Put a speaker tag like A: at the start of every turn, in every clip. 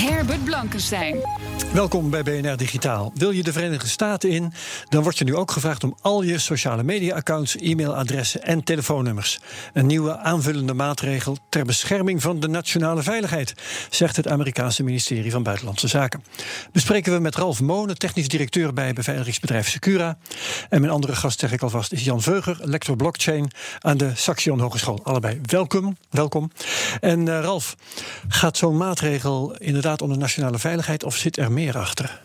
A: Herbert Blankenstein.
B: Welkom bij BNR Digitaal. Wil je de Verenigde Staten in? Dan wordt je nu ook gevraagd om al je sociale media-accounts, e-mailadressen en telefoonnummers. Een nieuwe aanvullende maatregel ter bescherming van de nationale veiligheid, zegt het Amerikaanse ministerie van Buitenlandse Zaken. Bespreken we met Ralf Monen, technisch directeur bij beveiligingsbedrijf Secura. En mijn andere gast, zeg ik alvast, is Jan Veuger, lector blockchain aan de Saxion Hogeschool. Allebei welkom. welkom. En uh, Ralf, gaat zo'n maatregel inderdaad om de nationale veiligheid of zit er meer achter?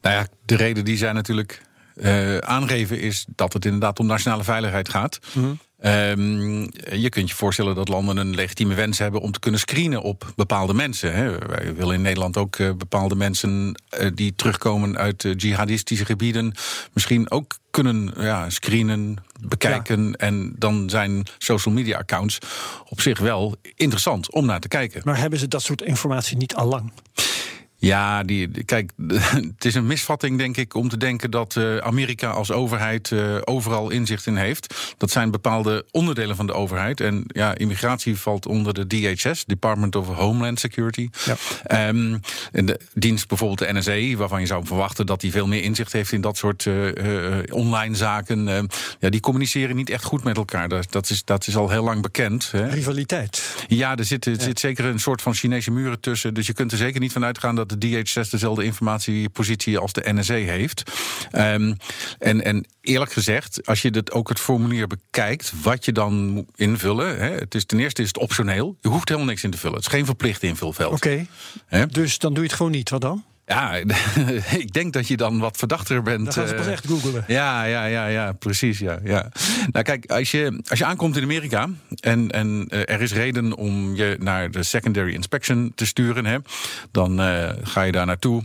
C: Nou ja, de reden die zij natuurlijk uh, aangeven is dat het inderdaad om nationale veiligheid gaat. Mm -hmm. Um, je kunt je voorstellen dat landen een legitieme wens hebben om te kunnen screenen op bepaalde mensen. Hè. Wij willen in Nederland ook uh, bepaalde mensen uh, die terugkomen uit jihadistische gebieden misschien ook kunnen ja, screenen, bekijken. Ja. En dan zijn social media accounts op zich wel interessant om naar te kijken.
B: Maar hebben ze dat soort informatie niet al lang?
C: Ja, die, kijk, het is een misvatting, denk ik, om te denken dat uh, Amerika als overheid uh, overal inzicht in heeft. Dat zijn bepaalde onderdelen van de overheid. En ja, immigratie valt onder de DHS, Department of Homeland Security. Ja. Um, en de dienst bijvoorbeeld de NSA, waarvan je zou verwachten dat die veel meer inzicht heeft in dat soort uh, online zaken. ja, die communiceren niet echt goed met elkaar. Dat, dat, is, dat is al heel lang bekend. Hè.
B: Rivaliteit.
C: Ja, er zit, er ja. zit zeker een soort van Chinese muren tussen. Dus je kunt er zeker niet van uitgaan dat de DHS dezelfde informatiepositie als de NSA heeft. Um, en, en eerlijk gezegd, als je dit ook het formulier bekijkt, wat je dan moet invullen. Hè, het is, ten eerste is het optioneel. Je hoeft helemaal niks in te vullen. Het is geen verplicht invulveld.
B: Oké. Okay. Dus dan doe je het gewoon niet. Wat dan?
C: Ja, ik denk dat je dan wat verdachter bent.
B: Dan gaan ze pas echt googelen.
C: Ja, ja, ja, ja precies. Ja, ja. Nou, kijk, als je, als je aankomt in Amerika en, en uh, er is reden om je naar de secondary inspection te sturen, hè, dan uh, ga je daar naartoe.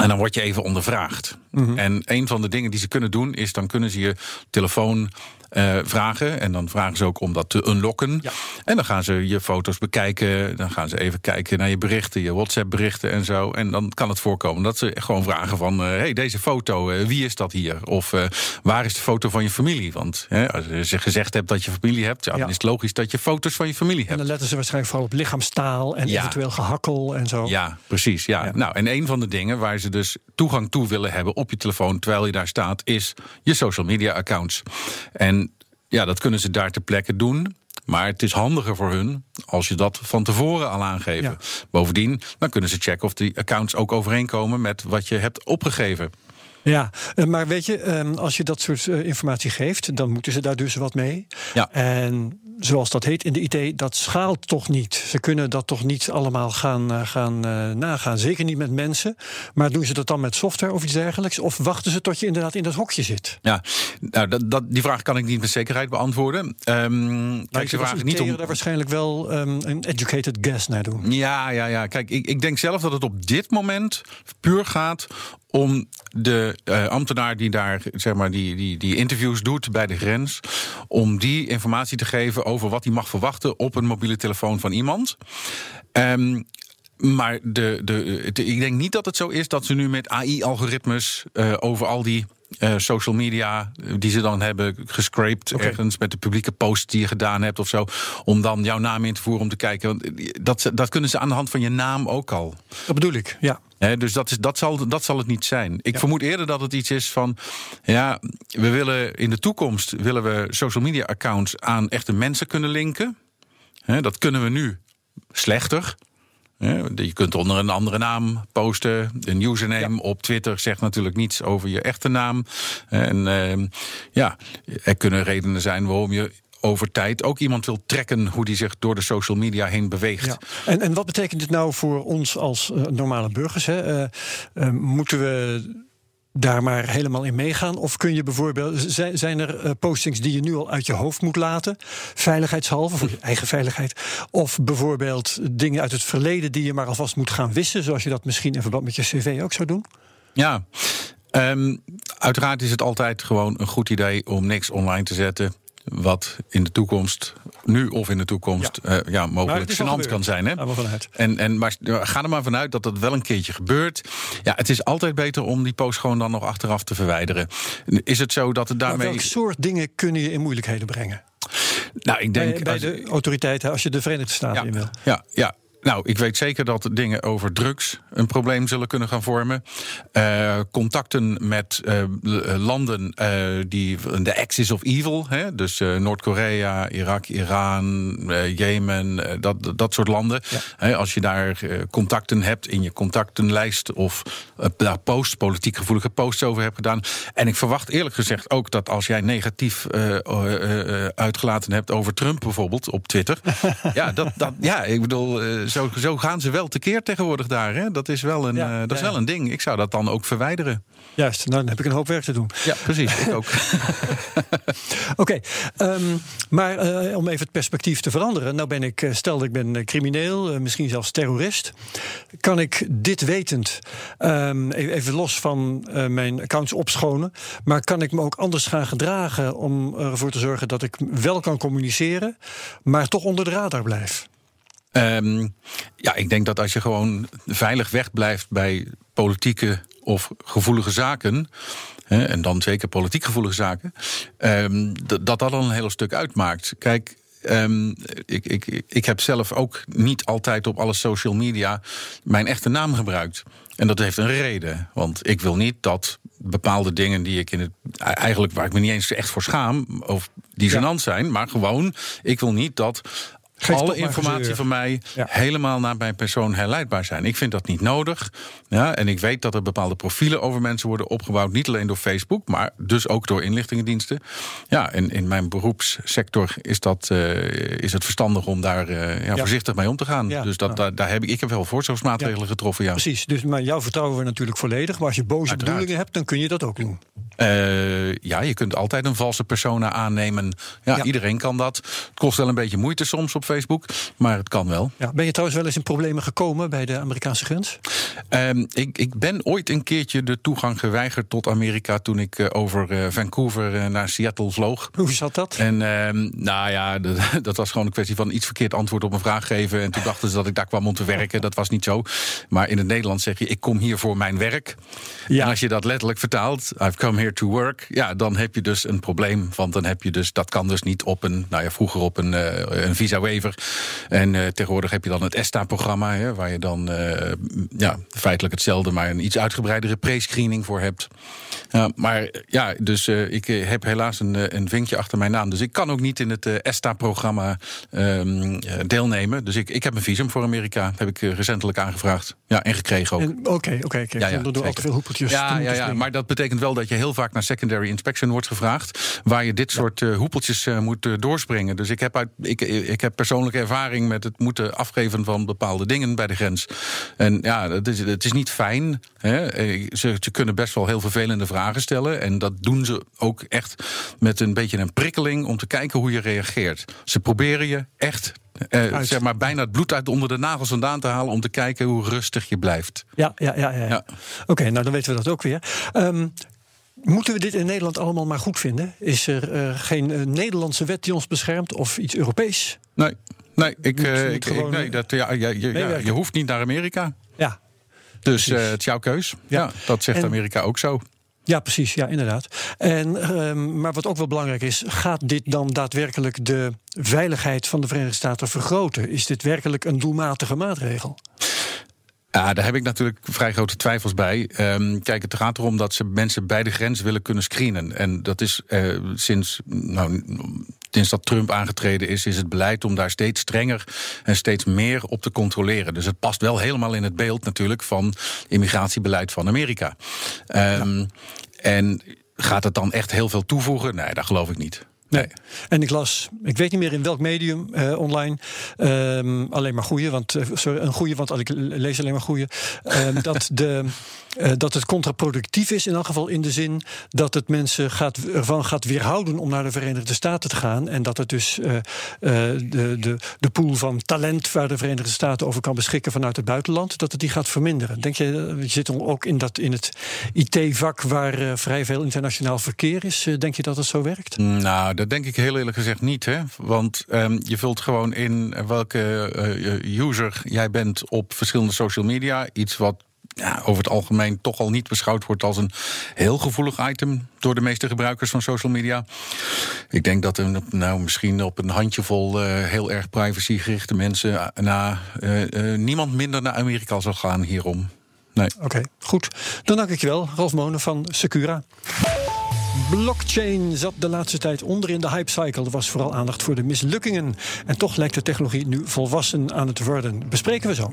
C: En dan word je even ondervraagd. Mm -hmm. En een van de dingen die ze kunnen doen is, dan kunnen ze je telefoon uh, vragen. En dan vragen ze ook om dat te unlocken. Ja. En dan gaan ze je foto's bekijken. Dan gaan ze even kijken naar je berichten, je WhatsApp-berichten en zo. En dan kan het voorkomen dat ze gewoon vragen van... Uh, hey, deze foto, uh, wie is dat hier? Of waar is de foto van je familie? Want als je gezegd hebt dat je familie hebt... Ja, dan is het logisch dat je foto's van je familie hebt.
B: En dan letten ze waarschijnlijk vooral op lichaamstaal... en eventueel gehakkel en zo.
C: Ja, precies. Ja. Nou, en een van de dingen waar ze dus toegang toe willen hebben... op je telefoon terwijl je daar staat... is je social media accounts. En ja, dat kunnen ze daar ter plekke doen. Maar het is handiger voor hun als je dat van tevoren al aangeeft. Ja. Bovendien, dan kunnen ze checken of die accounts ook overeenkomen met wat je hebt opgegeven.
B: Ja, maar weet je, als je dat soort informatie geeft, dan moeten ze daar dus wat mee.
C: Ja.
B: En zoals dat heet in de IT, dat schaalt toch niet. Ze kunnen dat toch niet allemaal gaan, gaan uh, nagaan. Zeker niet met mensen. Maar doen ze dat dan met software of iets dergelijks? Of wachten ze tot je inderdaad in dat hokje zit?
C: Ja, nou, dat, dat, die vraag kan ik niet met zekerheid beantwoorden. Um,
B: kijk, ze vragen niet om. daar waarschijnlijk wel um, een educated guess naar doen.
C: Ja, ja, ja. Kijk, ik, ik denk zelf dat het op dit moment puur gaat om de uh, ambtenaar die daar zeg maar, die, die, die interviews doet bij de grens, om die informatie te geven over wat hij mag verwachten op een mobiele telefoon van iemand. Um, maar de, de, ik denk niet dat het zo is dat ze nu met AI-algoritmes uh, over al die uh, social media die ze dan hebben gescraped okay. ergens met de publieke post die je gedaan hebt of zo, om dan jouw naam in te voeren om te kijken. Want dat, dat kunnen ze aan de hand van je naam ook al.
B: Dat bedoel ik, ja.
C: He, dus dat, is, dat, zal, dat zal het niet zijn. Ik ja. vermoed eerder dat het iets is van. Ja, we willen in de toekomst willen we social media accounts aan echte mensen kunnen linken. He, dat kunnen we nu slechter. Je kunt onder een andere naam posten. Een username ja. op Twitter zegt natuurlijk niets over je echte naam. En uh, ja, er kunnen redenen zijn waarom je over tijd ook iemand wil trekken hoe die zich door de social media heen beweegt.
B: Ja. En, en wat betekent dit nou voor ons als uh, normale burgers? Hè? Uh, moeten we daar maar helemaal in meegaan? Of kun je bijvoorbeeld, zijn, zijn er uh, postings die je nu al uit je hoofd moet laten, veiligheidshalve, voor je eigen veiligheid? Of bijvoorbeeld dingen uit het verleden die je maar alvast moet gaan wissen, zoals je dat misschien in verband met je cv ook zou doen?
C: Ja, um, uiteraard is het altijd gewoon een goed idee om niks online te zetten wat in de toekomst, nu of in de toekomst, ja, uh, ja mogelijk gênant kan zijn. Hè? En, en, maar ga er maar vanuit dat dat wel een keertje gebeurt. Ja, het is altijd beter om die post gewoon dan nog achteraf te verwijderen. Is het zo dat het daarmee.
B: Maar welk soort dingen kunnen je in moeilijkheden brengen?
C: Nou, ik denk.
B: Bij, bij de autoriteiten, als je de Verenigde Staten
C: ja,
B: in wil.
C: Ja, ja, nou, ik weet zeker dat dingen over drugs een probleem zullen kunnen gaan vormen. Uh, contacten met uh, landen uh, die de axis of evil, hè, dus Noord-Korea, Irak, Iran, Jemen, dat, dat soort landen. Ja. Hè, als je daar contacten hebt in je contactenlijst of daar posts, politiek gevoelige posts over hebt gedaan. En ik verwacht eerlijk gezegd ook dat als jij negatief uitgelaten hebt over Trump bijvoorbeeld op Twitter. ja, dat, dat, ja, ik bedoel zo, zo gaan ze wel tekeer tegenwoordig daar. Hè? Dat, is wel, een, ja, uh, dat ja, is wel een ding. Ik zou dat dan ook verwijderen.
B: Juist, nou, dan heb ik een hoop werk te doen.
C: Ja, precies. ik ook.
B: Oké, okay, um, maar uh, om even het perspectief te veranderen. Nou ben ik, stel dat ik ben crimineel, uh, misschien zelfs terrorist. Kan ik dit wetend, um, even los van mijn accounts opschonen... maar kan ik me ook anders gaan gedragen om ervoor te zorgen... dat ik wel kan communiceren, maar toch onder de radar blijf?
C: Um, ja, ik denk dat als je gewoon veilig wegblijft bij politieke of gevoelige zaken. Hè, en dan zeker politiek gevoelige zaken. Um, dat dat al een heel stuk uitmaakt. Kijk. Um, ik, ik, ik heb zelf ook niet altijd op alle social media mijn echte naam gebruikt. En dat heeft een reden. Want ik wil niet dat bepaalde dingen die ik in het. eigenlijk waar ik me niet eens echt voor schaam. of die gênant ja. zijn. maar gewoon, ik wil niet dat
B: Geef
C: alle informatie van mij
B: ja.
C: helemaal naar mijn persoon herleidbaar zijn. Ik vind dat niet nodig. Ja, en ik weet dat er bepaalde profielen over mensen worden opgebouwd. Niet alleen door Facebook, maar dus ook door inlichtingendiensten. Ja, en in mijn beroepssector is, dat, uh, is het verstandig om daar uh, ja, voorzichtig mee om te gaan. Dus dat, daar, daar heb ik, ik heb wel voorzorgsmaatregelen getroffen. Ja.
B: Precies, dus, maar jou vertrouwen we natuurlijk volledig. Maar als je boze Uiteraard. bedoelingen hebt, dan kun je dat ook doen.
C: Uh, ja, je kunt altijd een valse persona aannemen. Ja, iedereen kan dat. Het kost wel een beetje moeite soms op Facebook, maar het kan wel.
B: Ja, ben je trouwens wel eens in problemen gekomen bij de Amerikaanse grens?
C: Um, ik, ik, ben ooit een keertje de toegang geweigerd tot Amerika toen ik uh, over uh, Vancouver uh, naar Seattle vloog.
B: Hoe zat dat?
C: En um, nou ja, dat, dat, was gewoon een kwestie van iets verkeerd antwoord op een vraag geven. En toen dachten ze dat ik daar kwam om te werken. Dat was niet zo. Maar in het Nederlands zeg je: ik kom hier voor mijn werk. Ja. En als je dat letterlijk vertaalt, I've come here to work. Ja, dan heb je dus een probleem. Want dan heb je dus, dat kan dus niet op een, nou ja, vroeger op een, een visa waiver. En uh, tegenwoordig heb je dan het ESTA-programma, waar je dan uh, ja, feitelijk hetzelfde, maar een iets uitgebreidere pre-screening voor hebt. Maar ja, dus ik heb helaas een, een vinkje achter mijn naam. Dus ik kan ook niet in het ESTA-programma um, deelnemen. Dus ik, ik heb een visum voor Amerika, heb ik recentelijk aangevraagd. Ja, en gekregen ook.
B: Oké, oké, oké. Ja, ja, door al te veel hoepeltjes
C: ja, ja, ja, maar dat betekent wel dat je heel vaak naar secondary inspection wordt gevraagd. Waar je dit soort hoepeltjes moet doorspringen. Dus ik heb, uit, ik, ik heb persoonlijke ervaring met het moeten afgeven van bepaalde dingen bij de grens. En ja, het is, het is niet fijn. Hè. Ze, ze, kunnen best wel heel vervelende vragen stellen. En dat doen ze ook echt met een beetje een prikkeling om te kijken hoe je reageert. Ze proberen je echt uh, zeg maar bijna het bloed uit onder de nagels vandaan te halen om te kijken hoe rustig je blijft.
B: Ja, ja, ja. ja. ja. Oké, okay, nou dan weten we dat ook weer. Um, Moeten we dit in Nederland allemaal maar goed vinden? Is er uh, geen uh, Nederlandse wet die ons beschermt of iets Europees?
C: Nee, nee, ik, uh, ik, ik, nee dat, ja, je, ja, je hoeft niet naar Amerika.
B: Ja.
C: Dus het is jouw keus. Ja, ja dat zegt en, Amerika ook zo.
B: Ja, precies. Ja, inderdaad. En, uh, maar wat ook wel belangrijk is, gaat dit dan daadwerkelijk de veiligheid van de Verenigde Staten vergroten? Is dit werkelijk een doelmatige maatregel?
C: Ja, daar heb ik natuurlijk vrij grote twijfels bij. Um, kijk, het gaat erom dat ze mensen bij de grens willen kunnen screenen. En dat is uh, sinds, nou, sinds dat Trump aangetreden is, is het beleid om daar steeds strenger en steeds meer op te controleren. Dus het past wel helemaal in het beeld natuurlijk van immigratiebeleid van Amerika. Um, ja. En gaat het dan echt heel veel toevoegen? Nee, dat geloof ik niet.
B: Nee. En ik las, ik weet niet meer in welk medium uh, online, um, alleen maar goede, want uh, sorry, een goede, want ik lees alleen maar goede, uh, dat, de, dat het contraproductief is in elk geval in de zin dat het mensen gaat, ervan gaat weerhouden om naar de Verenigde Staten te gaan en dat het dus de, de, de pool van talent waar de Verenigde Staten over kan beschikken vanuit het buitenland, dat het die gaat verminderen. Denk je, je zit ook in, dat, in het IT-vak waar vrij veel internationaal verkeer is, denk je dat het zo werkt?
C: Nou, dat denk ik heel eerlijk gezegd niet. Hè? Want um, je vult gewoon in welke user jij bent op verschillende social media. Iets wat ja, over het algemeen toch al niet beschouwd wordt als een heel gevoelig item door de meeste gebruikers van social media. Ik denk dat er nou, misschien op een handjevol uh, heel erg privacygerichte mensen na uh, niemand minder naar Amerika zal gaan hierom. Nee.
B: Oké, goed. Dan dank ik je wel, Ralf Monen van Secura. Blockchain zat de laatste tijd onder in de hypecycle. Er was vooral aandacht voor de mislukkingen. En toch lijkt de technologie nu volwassen aan het worden. Bespreken we zo.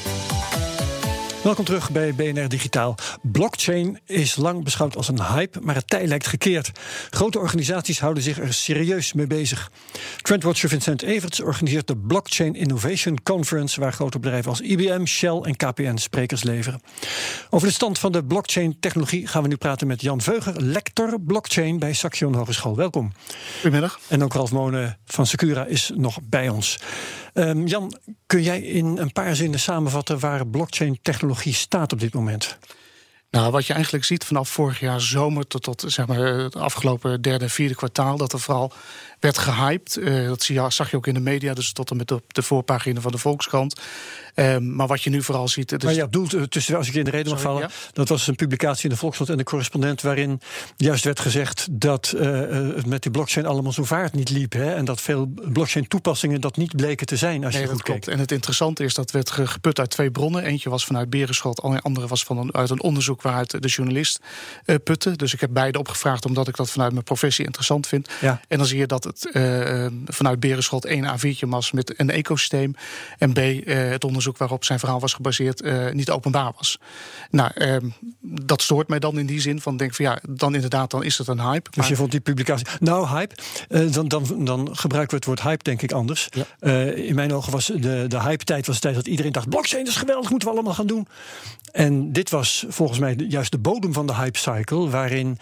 B: Welkom terug bij BNR Digitaal. Blockchain is lang beschouwd als een hype, maar het tij lijkt gekeerd. Grote organisaties houden zich er serieus mee bezig. Trendwatcher Vincent Everts organiseert de Blockchain Innovation Conference, waar grote bedrijven als IBM, Shell en KPN sprekers leveren. Over de stand van de blockchain-technologie gaan we nu praten met Jan Veuger, lector blockchain bij Saxion Hogeschool. Welkom.
D: Goedemiddag.
B: En ook Ralf Monen van Secura is nog bij ons. Um, Jan, kun jij in een paar zinnen samenvatten waar blockchain-technologie staat op dit moment?
D: Nou, wat je eigenlijk ziet vanaf vorig jaar zomer tot, tot zeg maar, het afgelopen derde, vierde kwartaal, dat er vooral werd gehyped. Uh, dat zie zag je ook in de media, dus tot en met op de voorpagina van de Volkskrant. Um, maar wat je nu vooral ziet. Dus
B: maar ja, doelt eh, tussen, als ik in de reden mag vallen, ja? dat was een publicatie in de Volkskrant en de correspondent, waarin juist werd gezegd dat uh, het met die blockchain allemaal zo vaart niet liep. Hè, en dat veel blockchain-toepassingen dat niet bleken te zijn. Als
D: nee,
B: je goed
D: dat klopt.
B: Kijkt.
D: En het interessante is dat werd geput uit twee bronnen. Eentje was vanuit Berenschot, de andere was van uit een onderzoek waaruit de journalist uh, putte. Dus ik heb beide opgevraagd omdat ik dat vanuit mijn professie interessant vind.
B: Ja.
D: En dan zie je dat het uh, vanuit Berenschot één A4'tje was met een ecosysteem. En B, het onderzoek waarop zijn verhaal was gebaseerd uh, niet openbaar was. Nou, uh, dat stoort mij dan in die zin van denk van ja, dan inderdaad, dan is het een hype.
B: Dus je vond die publicatie. Nou, hype. Uh, dan, dan, dan gebruiken we het woord hype, denk ik, anders. Ja. Uh, in mijn ogen was de, de hype-tijd was de tijd dat iedereen dacht: blockchain is geweldig, moeten we allemaal gaan doen. En dit was volgens mij juist de bodem van de hype-cycle, waarin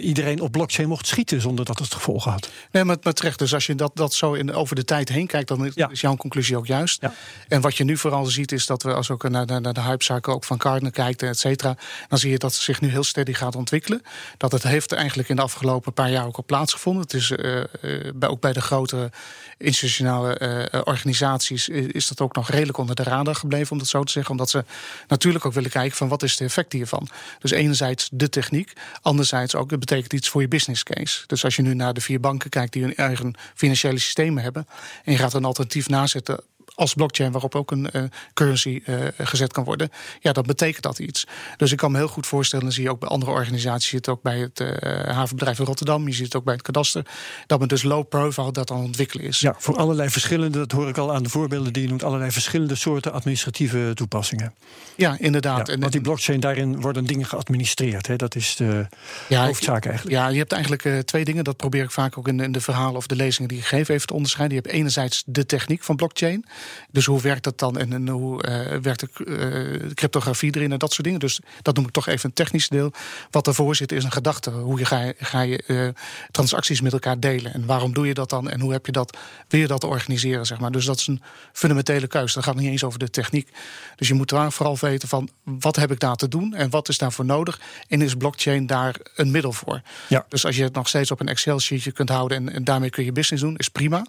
B: iedereen op blockchain mocht schieten zonder dat het gevolgen had.
D: Nee, maar, maar terecht. Dus als je dat, dat zo in, over de tijd heen kijkt, dan ja. is jouw conclusie ook juist. Ja. En wat je nu vooral ziet, is dat we als ook naar, naar, naar de hype-cycle ook van Gardner kijkt, et cetera, dan zie je dat het zich nu heel steady gaat ontwikkelen. Dat het heeft eigenlijk in de afgelopen paar jaar ook al plaatsgevonden. Het is uh, uh, bij, ook bij de grote institutionele uh, organisaties is dat ook nog redelijk onder de radar gebleven, om dat zo te zeggen. Omdat ze natuurlijk ook willen kijken van wat is de effect hiervan. Dus enerzijds de techniek, anderzijds ook het betekent iets voor je business case. Dus als je nu naar de vier banken kijkt die hun eigen financiële systemen hebben en je gaat een alternatief nazetten als blockchain waarop ook een uh, currency uh, gezet kan worden, ja, dan betekent dat iets. Dus ik kan me heel goed voorstellen, dan zie je ook bij andere organisaties, je ziet het ook bij het uh, havenbedrijf in Rotterdam, je ziet het ook bij het kadaster, dat men dus low profile dat aan ontwikkelen is.
B: Ja, voor allerlei verschillende, dat hoor ik al aan de voorbeelden die je noemt, allerlei verschillende soorten administratieve toepassingen.
D: Ja, inderdaad.
B: Ja, want die blockchain, daarin worden dingen geadministreerd. Hè? Dat is de ja, hoofdzaak eigenlijk.
D: Ja, je hebt eigenlijk twee dingen. Dat probeer ik vaak ook in, in de verhalen of de lezingen die ik geef even te onderscheiden. Je hebt enerzijds de techniek van blockchain. Dus hoe werkt dat dan en, en hoe uh, werkt de uh, cryptografie erin en dat soort dingen. Dus dat noem ik toch even een technisch deel. Wat daarvoor zit is een gedachte. Hoe je ga, ga je uh, transacties met elkaar delen. En waarom doe je dat dan? En hoe heb je dat, wil je dat organiseren? Zeg maar. Dus dat is een fundamentele keuze. Dat gaat niet eens over de techniek. Dus je moet daar vooral weten van wat heb ik daar te doen en wat is daarvoor nodig. En is blockchain daar een middel voor?
B: Ja.
D: Dus als je het nog steeds op een Excel-sheetje kunt houden en, en, daarmee kun je business doen, is prima.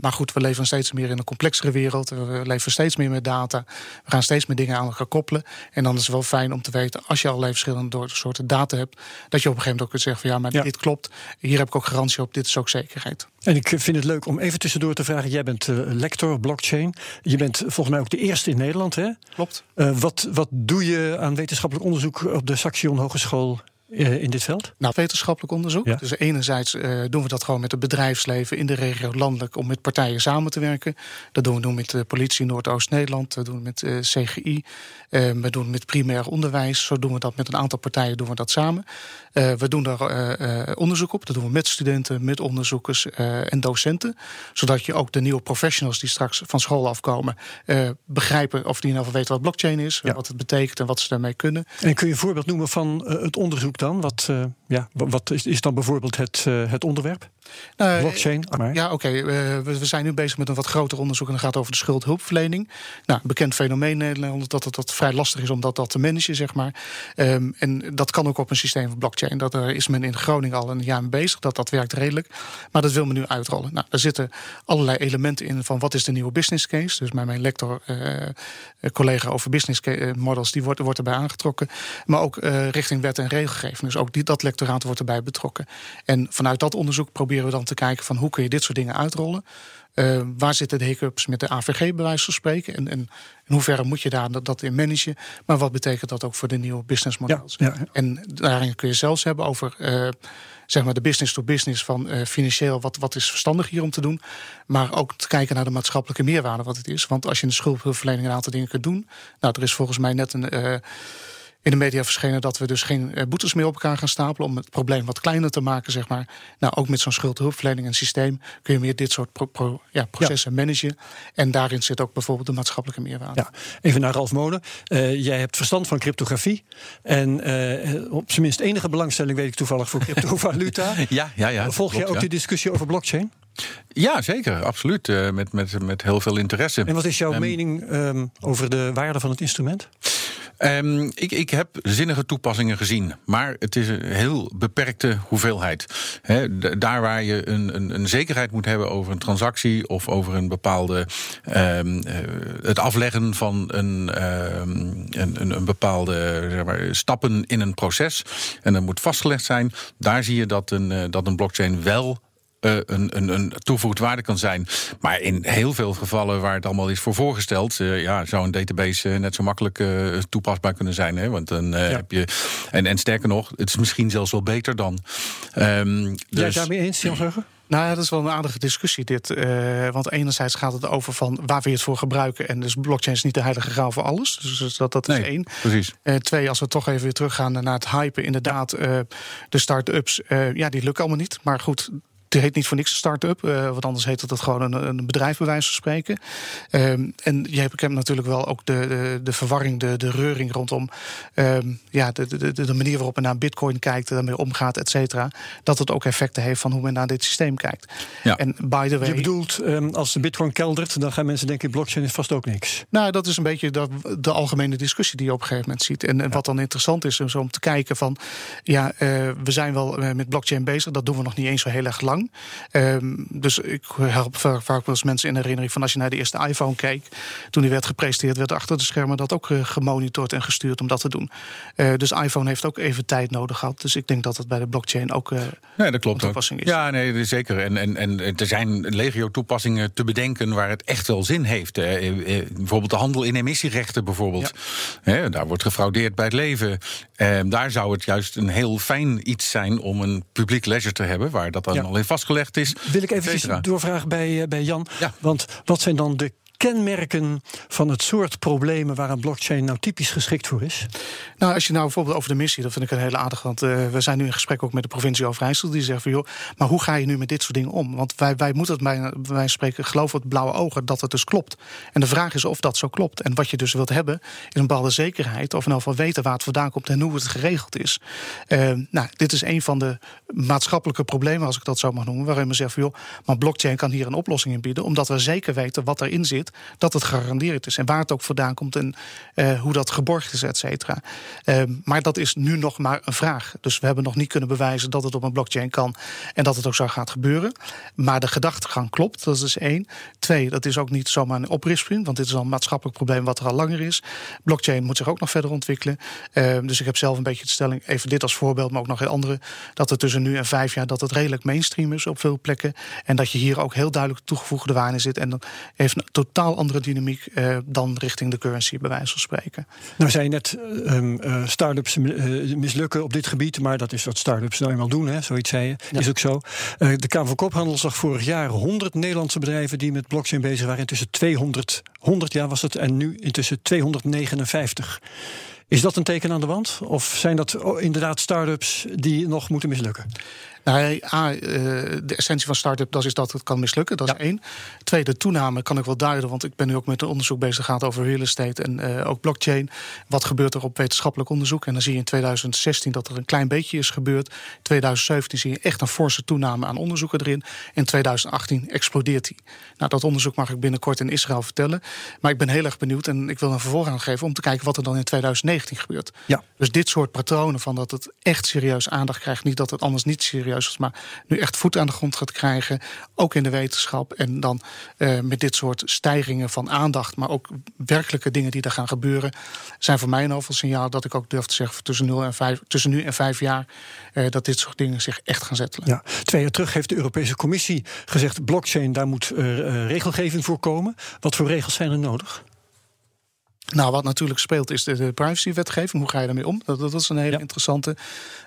D: maar goed, we leven steeds meer in een complexere wereld. We leven steeds meer met data. We gaan steeds meer dingen aan elkaar koppelen. En dan is het wel fijn om te weten, als je allerlei verschillende soorten data hebt, dat je op een gegeven moment ook kunt zeggen van ja, maar ja. dit klopt. Hier heb ik ook garantie op, dit is ook zekerheid.
B: En ik vind het leuk om even tussendoor te vragen. Jij bent uh, lector blockchain. Je bent volgens mij ook de eerste in Nederland, hè?
D: Klopt.
B: Uh, wat, wat doe je aan wetenschappelijk onderzoek op de Saxion Hogeschool in dit veld?
D: Nou, wetenschappelijk onderzoek. Ja. Dus enerzijds uh, doen we dat gewoon met het bedrijfsleven in de regio landelijk om met partijen samen te werken. Dat doen we doen met de politie Noordoost-Nederland, dat doen we met uh, CGI, we doen met primair onderwijs. Zo doen we dat met een aantal partijen doen we dat samen. we doen daar onderzoek op. Dat doen we met studenten, met onderzoekers en docenten. Zodat je ook de nieuwe professionals die straks van school afkomen begrijpen of die nou weten wat blockchain is, ja. wat het betekent en wat ze daarmee kunnen.
B: En kun je een voorbeeld noemen van het onderzoek dan? Wat, uh, ja, wat is, is dan bijvoorbeeld het, uh, het onderwerp? Nou, Blockchain? Maar.
D: Ja, oké. Okay. We, we, zijn nu bezig met een wat groter onderzoek en dat gaat over de schuldhulpverlening. Nou, bekend fenomeen in Nederland dat het dat vrij lastig is om dat, dat te managen, zeg maar. Um, en dat kan ook op een systeem van blockchain. Dat er is men in Groningen al een jaar mee bezig. Dat dat werkt redelijk. Maar dat wil men nu uitrollen. Nou, daar zitten allerlei elementen in van wat is de nieuwe business case. Dus mijn lector, uh, collega over business models, die wordt, wordt erbij aangetrokken. Maar ook richting wet en regelgeving. Dus ook die, dat lectoraat wordt erbij betrokken. En vanuit dat onderzoek proberen we dan te kijken van hoe kun je dit soort dingen uitrollen. Uh, waar zitten de hiccups met de AVG, bij wijze van spreken? En, en in hoeverre moet je daar dat, dat in managen? Maar wat betekent dat ook voor de nieuwe business models? Ja, ja, En daarin kun je zelfs hebben over uh, zeg maar de business to business van uh, financieel, wat, wat is verstandig hier om te doen. Maar ook te kijken naar de maatschappelijke meerwaarde wat het is. Want als je in de schuldhulpverlening een aantal dingen kunt doen. Nou, er is volgens mij net een in de media verschenen dat we dus geen uh, boetes meer op elkaar gaan stapelen om het probleem wat kleiner te maken, zeg maar. Nou, ook met zo'n schuldhulpverlening en systeem kun je meer dit soort pro, pro, ja, processen ja. managen. En daarin zit ook bijvoorbeeld de maatschappelijke meerwaarde.
B: Ja, even naar Ralf Molen. Uh, jij hebt verstand van cryptografie en uh, op zijn minst enige belangstelling weet ik toevallig voor cryptovaluta.
C: ja, ja, ja.
B: Volg jij ook
C: ja.
B: de discussie over blockchain?
C: Ja, zeker, absoluut. Uh, met, met, met heel veel interesse.
B: En wat is jouw um, mening um, over de waarde van het instrument?
C: Um, ik, ik heb zinnige toepassingen gezien, maar het is een heel beperkte hoeveelheid. He, daar waar je een, een, een, zekerheid moet hebben over een transactie of over een bepaalde. Um, uh, het afleggen van een, um, een, een, bepaalde zeg maar, stappen in een proces. En dat moet vastgelegd zijn. Daar zie je dat een, uh, dat een blockchain wel uh, een, een, een toegevoegd waarde kan zijn. Maar in heel veel gevallen waar het allemaal is voor voorgesteld, uh, ja, zou een database uh, net zo makkelijk toepasbaar kunnen zijn. Hè? Want dan ja. heb je. En, en sterker nog, het is misschien zelfs wel beter dan. Um,
B: dus... Jij daarmee eens, Jan Zeggen?
D: Nou ja, dat is wel een aardige discussie dit. Uh, want enerzijds gaat het over van waar we het voor gebruiken. En dus blockchain is niet de heilige graal voor alles. Dus dat, dat is
C: nee,
D: één.
C: Precies.
D: Uh, twee, als we toch even weer teruggaan naar het hypen. Inderdaad, uh, de start-ups, ja, die lukken allemaal niet. Maar goed, het heet niet voor niks een start-up. Uh, want anders heet het gewoon een, een bedrijf, bij wijze van spreken. Um, en je hebt, ik heb natuurlijk wel ook de, de, de verwarring, de, de reuring rondom um, ja, de, de, de, manier waarop men naar Bitcoin kijkt, daarmee omgaat, et cetera. Dat het ook effecten heeft van hoe men naar dit systeem kijkt.
B: Ja.
D: En by the way.
B: Je bedoelt, um, als de Bitcoin keldert, dan gaan mensen denken: blockchain is vast ook niks.
D: Nou, dat is een beetje de, de algemene discussie die je op een gegeven moment ziet. En, en ja. wat dan interessant is, is om te kijken van ja, uh, we zijn wel met blockchain bezig, dat doen we nog niet eens zo heel erg lang. Um, dus ik help vaak wel eens mensen in herinnering van als je naar de eerste iPhone keek, toen die werd gepresenteerd, werd achter de schermen dat ook uh, gemonitord en gestuurd om dat te doen. Uh, dus iPhone heeft ook even tijd nodig gehad. Dus ik denk dat het bij de blockchain ook. Uh,
C: nee, dat klopt toepassing ook. is. Ja, nee, zeker. En, en, en er zijn legio toepassingen te bedenken waar het echt wel zin heeft. bijvoorbeeld de handel in emissierechten, bijvoorbeeld. Ja. daar wordt gefraudeerd bij het leven. Ehm, daar zou het juist een heel fijn iets zijn om een publiek leisure te hebben, waar dat dan ja. al in vastgelegd is.
B: Wil ik even doorvragen bij, bij Jan.
C: Ja.
B: Want wat zijn dan de kenmerken van het soort problemen waar een blockchain nou typisch geschikt voor is?
D: Nou, als je nou bijvoorbeeld over de missie, dat vind ik een hele aardig. Want uh, we zijn nu in gesprek ook met de provincie Overijssel. Die zeggen van joh, maar hoe ga je nu met dit soort dingen om? Want wij, wij moeten het bij, wijze spreken geloven het blauwe ogen dat het dus klopt. En de vraag is of dat zo klopt. En wat je dus wilt hebben, is een bepaalde zekerheid. Of in ieder geval weten waar het vandaan komt en hoe het geregeld is. Uh, nou, dit is een van de maatschappelijke problemen, als ik dat zo mag noemen. Waarin men zegt van joh, maar blockchain kan hier een oplossing in bieden. Omdat we zeker weten wat erin zit dat het gegarandeerd is. En waar het ook vandaan komt en uh, hoe dat geborgd is, et cetera. Uh, maar dat is nu nog maar een vraag. Dus we hebben nog niet kunnen bewijzen dat het op een blockchain kan en dat het ook zo gaat gebeuren. Maar de gedachtegang klopt, dat is één. Twee, dat is ook niet zomaar een oprisping, want dit is al een maatschappelijk probleem wat er al langer is. Blockchain moet zich ook nog verder ontwikkelen. Uh, dus ik heb zelf een beetje de stelling, even dit als voorbeeld, maar ook nog heel andere, dat het tussen nu en vijf jaar dat het redelijk mainstream is op veel plekken. En dat je hier ook heel duidelijk toegevoegde waarde zit. En dan heeft totaal totaal andere dynamiek dan richting de currency, bij wijze van spreken.
B: Nou, zei je net, um, start-ups mislukken op dit gebied, maar dat is wat start-ups nou eenmaal doen, hè? zoiets zei je. Is ook zo. de Kamer van Koophandel zag vorig jaar 100 Nederlandse bedrijven die met blockchain bezig waren. Intussen 200, 100 jaar was het, en nu intussen 259. Is dat een teken aan de wand? Of zijn dat inderdaad start-ups die nog moeten mislukken?
D: Nou, A, eh, de essentie van start-up dat is dat het kan mislukken. Dat is één. Tweede, toename kan ik wel duiden, want ik ben nu ook met een onderzoek bezig gehad over real estate en uh, ook blockchain. Wat gebeurt er op wetenschappelijk onderzoek? En dan zie je in 2016 dat er een klein beetje is gebeurd. In 2017 zie je echt een forse toename aan onderzoeken erin. In 2018 explodeert die. Nou, dat onderzoek mag ik binnenkort in Israël vertellen. Maar ik ben heel erg benieuwd en ik wil een vervolg aan geven om te kijken wat er dan in 2019 gebeurt.
B: Ja.
D: Dus dit soort patronen van dat het echt serieus aandacht krijgt, niet dat het anders niet serieus maar nu echt voet aan de grond gaat krijgen. Ook in de wetenschap. En dan uh, met dit soort stijgingen van aandacht, maar ook werkelijke dingen die er gaan gebeuren, zijn voor mij een overal signaal dat ik ook durf te zeggen tussen, 0 en 5, tussen nu en vijf jaar uh, dat dit soort dingen zich echt gaan zetten.
B: Ja, twee jaar terug heeft de Europese Commissie gezegd: blockchain, daar moet uh, regelgeving voor komen. Wat voor regels zijn er nodig?
D: Nou, wat natuurlijk speelt is de, de privacywetgeving. Hoe ga je daarmee om? Dat, dat is een hele interessante.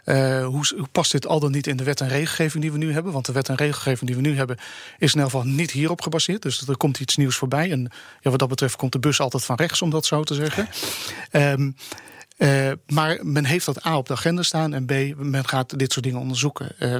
D: Uh, hoe, hoe, past dit al dan niet in de wet en regelgeving die we nu hebben? Want de wet en regelgeving die we nu hebben is in elk geval niet hierop gebaseerd. Dus er komt iets nieuws voorbij. En ja, wat dat betreft komt de bus altijd van rechts, om dat zo te zeggen. Um, uh, maar men heeft dat A op de agenda staan en B, men gaat dit soort dingen onderzoeken. Uh,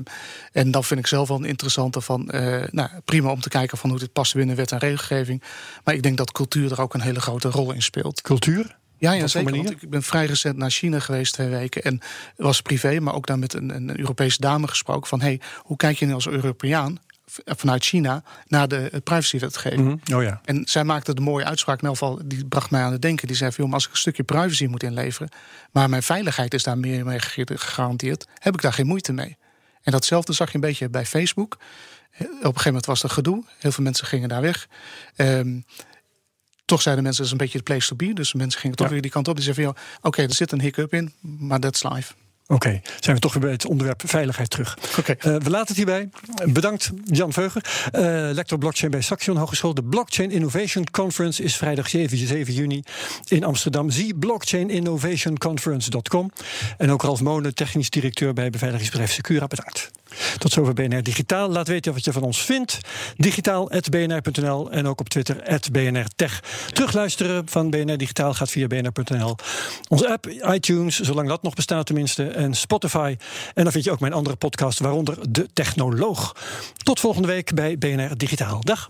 D: en dan vind ik zelf wel een interessante van, uh, nou, prima om te kijken van hoe dit past binnen wet en regelgeving. Maar ik denk dat cultuur er ook een hele grote rol in speelt.
B: Cultuur?
D: Ja, ja zeker. Want ik ben vrij recent naar China geweest twee weken. En was privé, maar ook daar met een, een Europese dame gesproken. Van hey, hoe kijk je nu als Europeaan vanuit China naar de privacywetgeving.
B: Mm oh ja.
D: En zij maakte de mooie uitspraak, in geval, die bracht mij aan het denken. Die zei: van, als ik een stukje privacy moet inleveren, maar mijn veiligheid is daar meer mee gegarandeerd, heb ik daar geen moeite mee. En datzelfde zag je een beetje bij Facebook. Op een gegeven moment was er gedoe. Heel veel mensen gingen daar weg. Um, toch zeiden mensen, dat is een beetje de place to be. Dus mensen gingen toch weer die kant op. Die zeiden van, oké, er zit een hiccup in, maar that's live.
B: Oké, zijn we toch weer bij het onderwerp veiligheid terug.
D: Okay.
B: Uh, we laten het hierbij. Bedankt Jan Veuger, uh, lector blockchain bij Saxion Hogeschool. De Blockchain Innovation Conference is vrijdag 7, 7 juni in Amsterdam. Zie blockchaininnovationconference.com. En ook Ralf Molen, technisch directeur bij beveiligingsbedrijf Secura. Bedankt. Tot zover BNR Digitaal. Laat weten wat je van ons vindt. Digitaal.bnr.nl en ook op Twitter @bnrtech. Terugluisteren van BNR Digitaal gaat via bnr.nl. Onze app, iTunes, zolang dat nog bestaat tenminste, en Spotify. En dan vind je ook mijn andere podcast, waaronder De Technoloog. Tot volgende week bij BNR Digitaal. Dag.